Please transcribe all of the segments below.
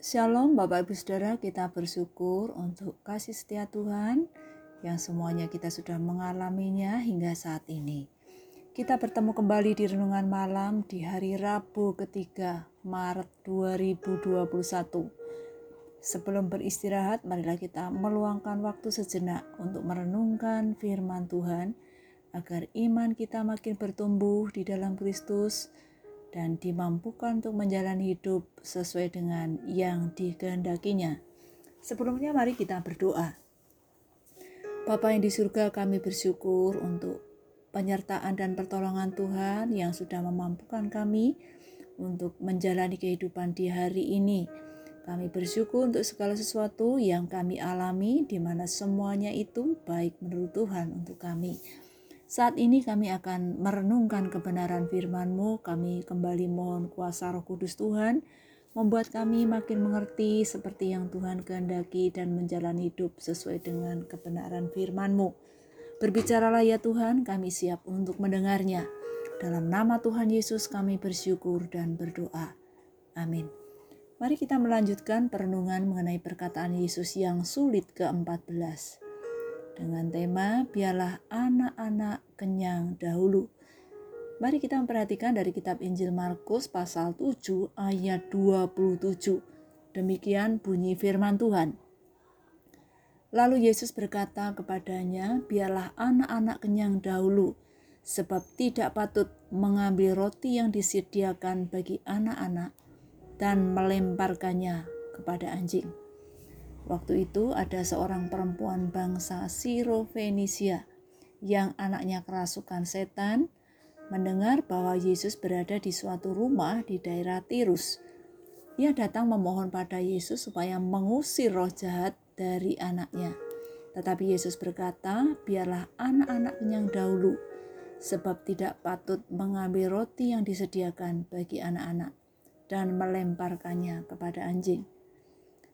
Shalom Bapak Ibu Saudara, kita bersyukur untuk kasih setia Tuhan yang semuanya kita sudah mengalaminya hingga saat ini. Kita bertemu kembali di renungan malam di hari Rabu ketiga Maret 2021. Sebelum beristirahat, marilah kita meluangkan waktu sejenak untuk merenungkan firman Tuhan agar iman kita makin bertumbuh di dalam Kristus dan dimampukan untuk menjalani hidup sesuai dengan yang dikehendakinya. Sebelumnya mari kita berdoa. Bapa yang di surga kami bersyukur untuk penyertaan dan pertolongan Tuhan yang sudah memampukan kami untuk menjalani kehidupan di hari ini. Kami bersyukur untuk segala sesuatu yang kami alami di mana semuanya itu baik menurut Tuhan untuk kami. Saat ini kami akan merenungkan kebenaran firman-Mu. Kami kembali mohon kuasa roh kudus Tuhan, membuat kami makin mengerti seperti yang Tuhan kehendaki dan menjalani hidup sesuai dengan kebenaran firman-Mu. Berbicaralah ya Tuhan, kami siap untuk mendengarnya. Dalam nama Tuhan Yesus kami bersyukur dan berdoa. Amin. Mari kita melanjutkan perenungan mengenai perkataan Yesus yang sulit ke-14 dengan tema biarlah anak-anak kenyang dahulu. Mari kita memperhatikan dari kitab Injil Markus pasal 7 ayat 27. Demikian bunyi firman Tuhan. Lalu Yesus berkata kepadanya, "Biarlah anak-anak kenyang dahulu, sebab tidak patut mengambil roti yang disediakan bagi anak-anak dan melemparkannya kepada anjing." Waktu itu ada seorang perempuan bangsa Siro Fenisia yang anaknya kerasukan setan mendengar bahwa Yesus berada di suatu rumah di daerah Tirus. Ia datang memohon pada Yesus supaya mengusir roh jahat dari anaknya. Tetapi Yesus berkata, "Biarlah anak-anak kenyang dahulu, sebab tidak patut mengambil roti yang disediakan bagi anak-anak dan melemparkannya kepada anjing."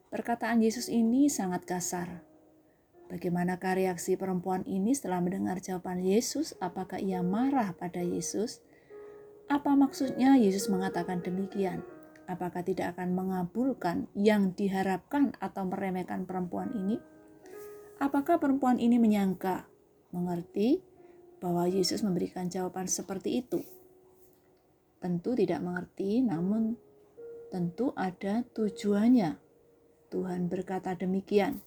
Perkataan Yesus ini sangat kasar. Bagaimanakah reaksi perempuan ini setelah mendengar jawaban Yesus? Apakah ia marah pada Yesus? Apa maksudnya Yesus mengatakan demikian? Apakah tidak akan mengabulkan yang diharapkan atau meremehkan perempuan ini? Apakah perempuan ini menyangka, mengerti bahwa Yesus memberikan jawaban seperti itu? Tentu tidak mengerti, namun tentu ada tujuannya Tuhan berkata demikian.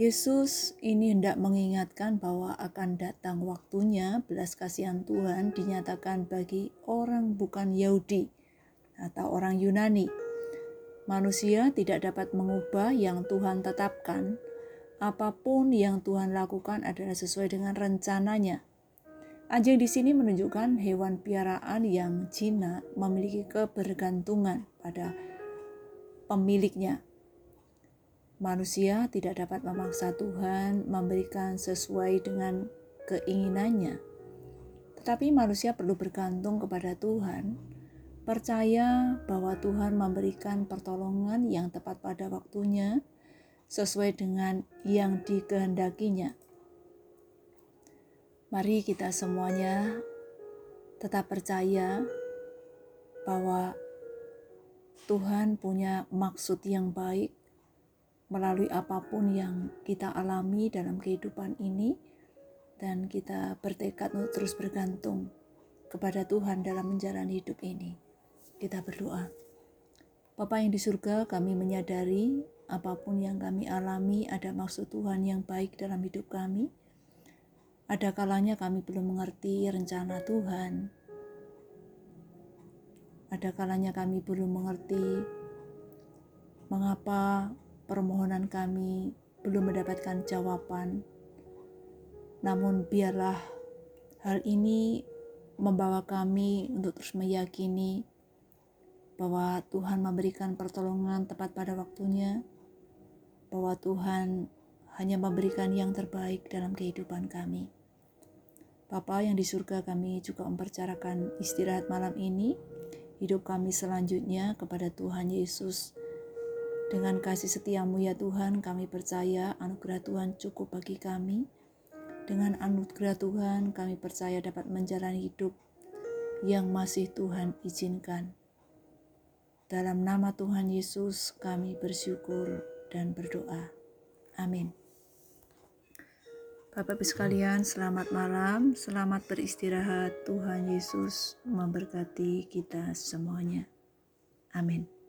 Yesus ini hendak mengingatkan bahwa akan datang waktunya belas kasihan Tuhan dinyatakan bagi orang bukan Yahudi atau orang Yunani. Manusia tidak dapat mengubah yang Tuhan tetapkan. Apa pun yang Tuhan lakukan adalah sesuai dengan rencananya. Anjing di sini menunjukkan hewan piaraan yang jinak memiliki kebergantungan pada pemiliknya. Manusia tidak dapat memaksa Tuhan memberikan sesuai dengan keinginannya, tetapi manusia perlu bergantung kepada Tuhan, percaya bahwa Tuhan memberikan pertolongan yang tepat pada waktunya sesuai dengan yang dikehendakinya. Mari kita semuanya tetap percaya bahwa Tuhan punya maksud yang baik melalui apa pun yang kita alami dalam kehidupan ini dan kita bertekad untuk terus bergantung kepada Tuhan dalam menjalani hidup ini. Kita berdoa. Bapa yang di surga, kami menyadari apa pun yang kami alami ada maksud Tuhan yang baik dalam hidup kami. Ada kalanya kami belum mengerti rencana Tuhan, ada kalanya kami belum mengerti mengapa permohonan kami belum mendapatkan jawaban. Namun biarlah hal ini membawa kami untuk terus meyakini bahwa Tuhan memberikan pertolongan tepat pada waktunya, bahwa Tuhan hanya memberikan yang terbaik dalam kehidupan kami. Bapa yang di surga kami juga mempercarakan istirahat malam ini hidup kami selanjutnya kepada Tuhan Yesus. Dengan kasih setiamu ya Tuhan, kami percaya anugerah Tuhan cukup bagi kami. Dengan anugerah Tuhan, kami percaya dapat menjalani hidup yang masih Tuhan izinkan. Dalam nama Tuhan Yesus kami bersyukur dan berdoa. Amin. Bapak Ibu sekalian, selamat malam, selamat beristirahat. Tuhan Yesus memberkati kita semuanya. Amin.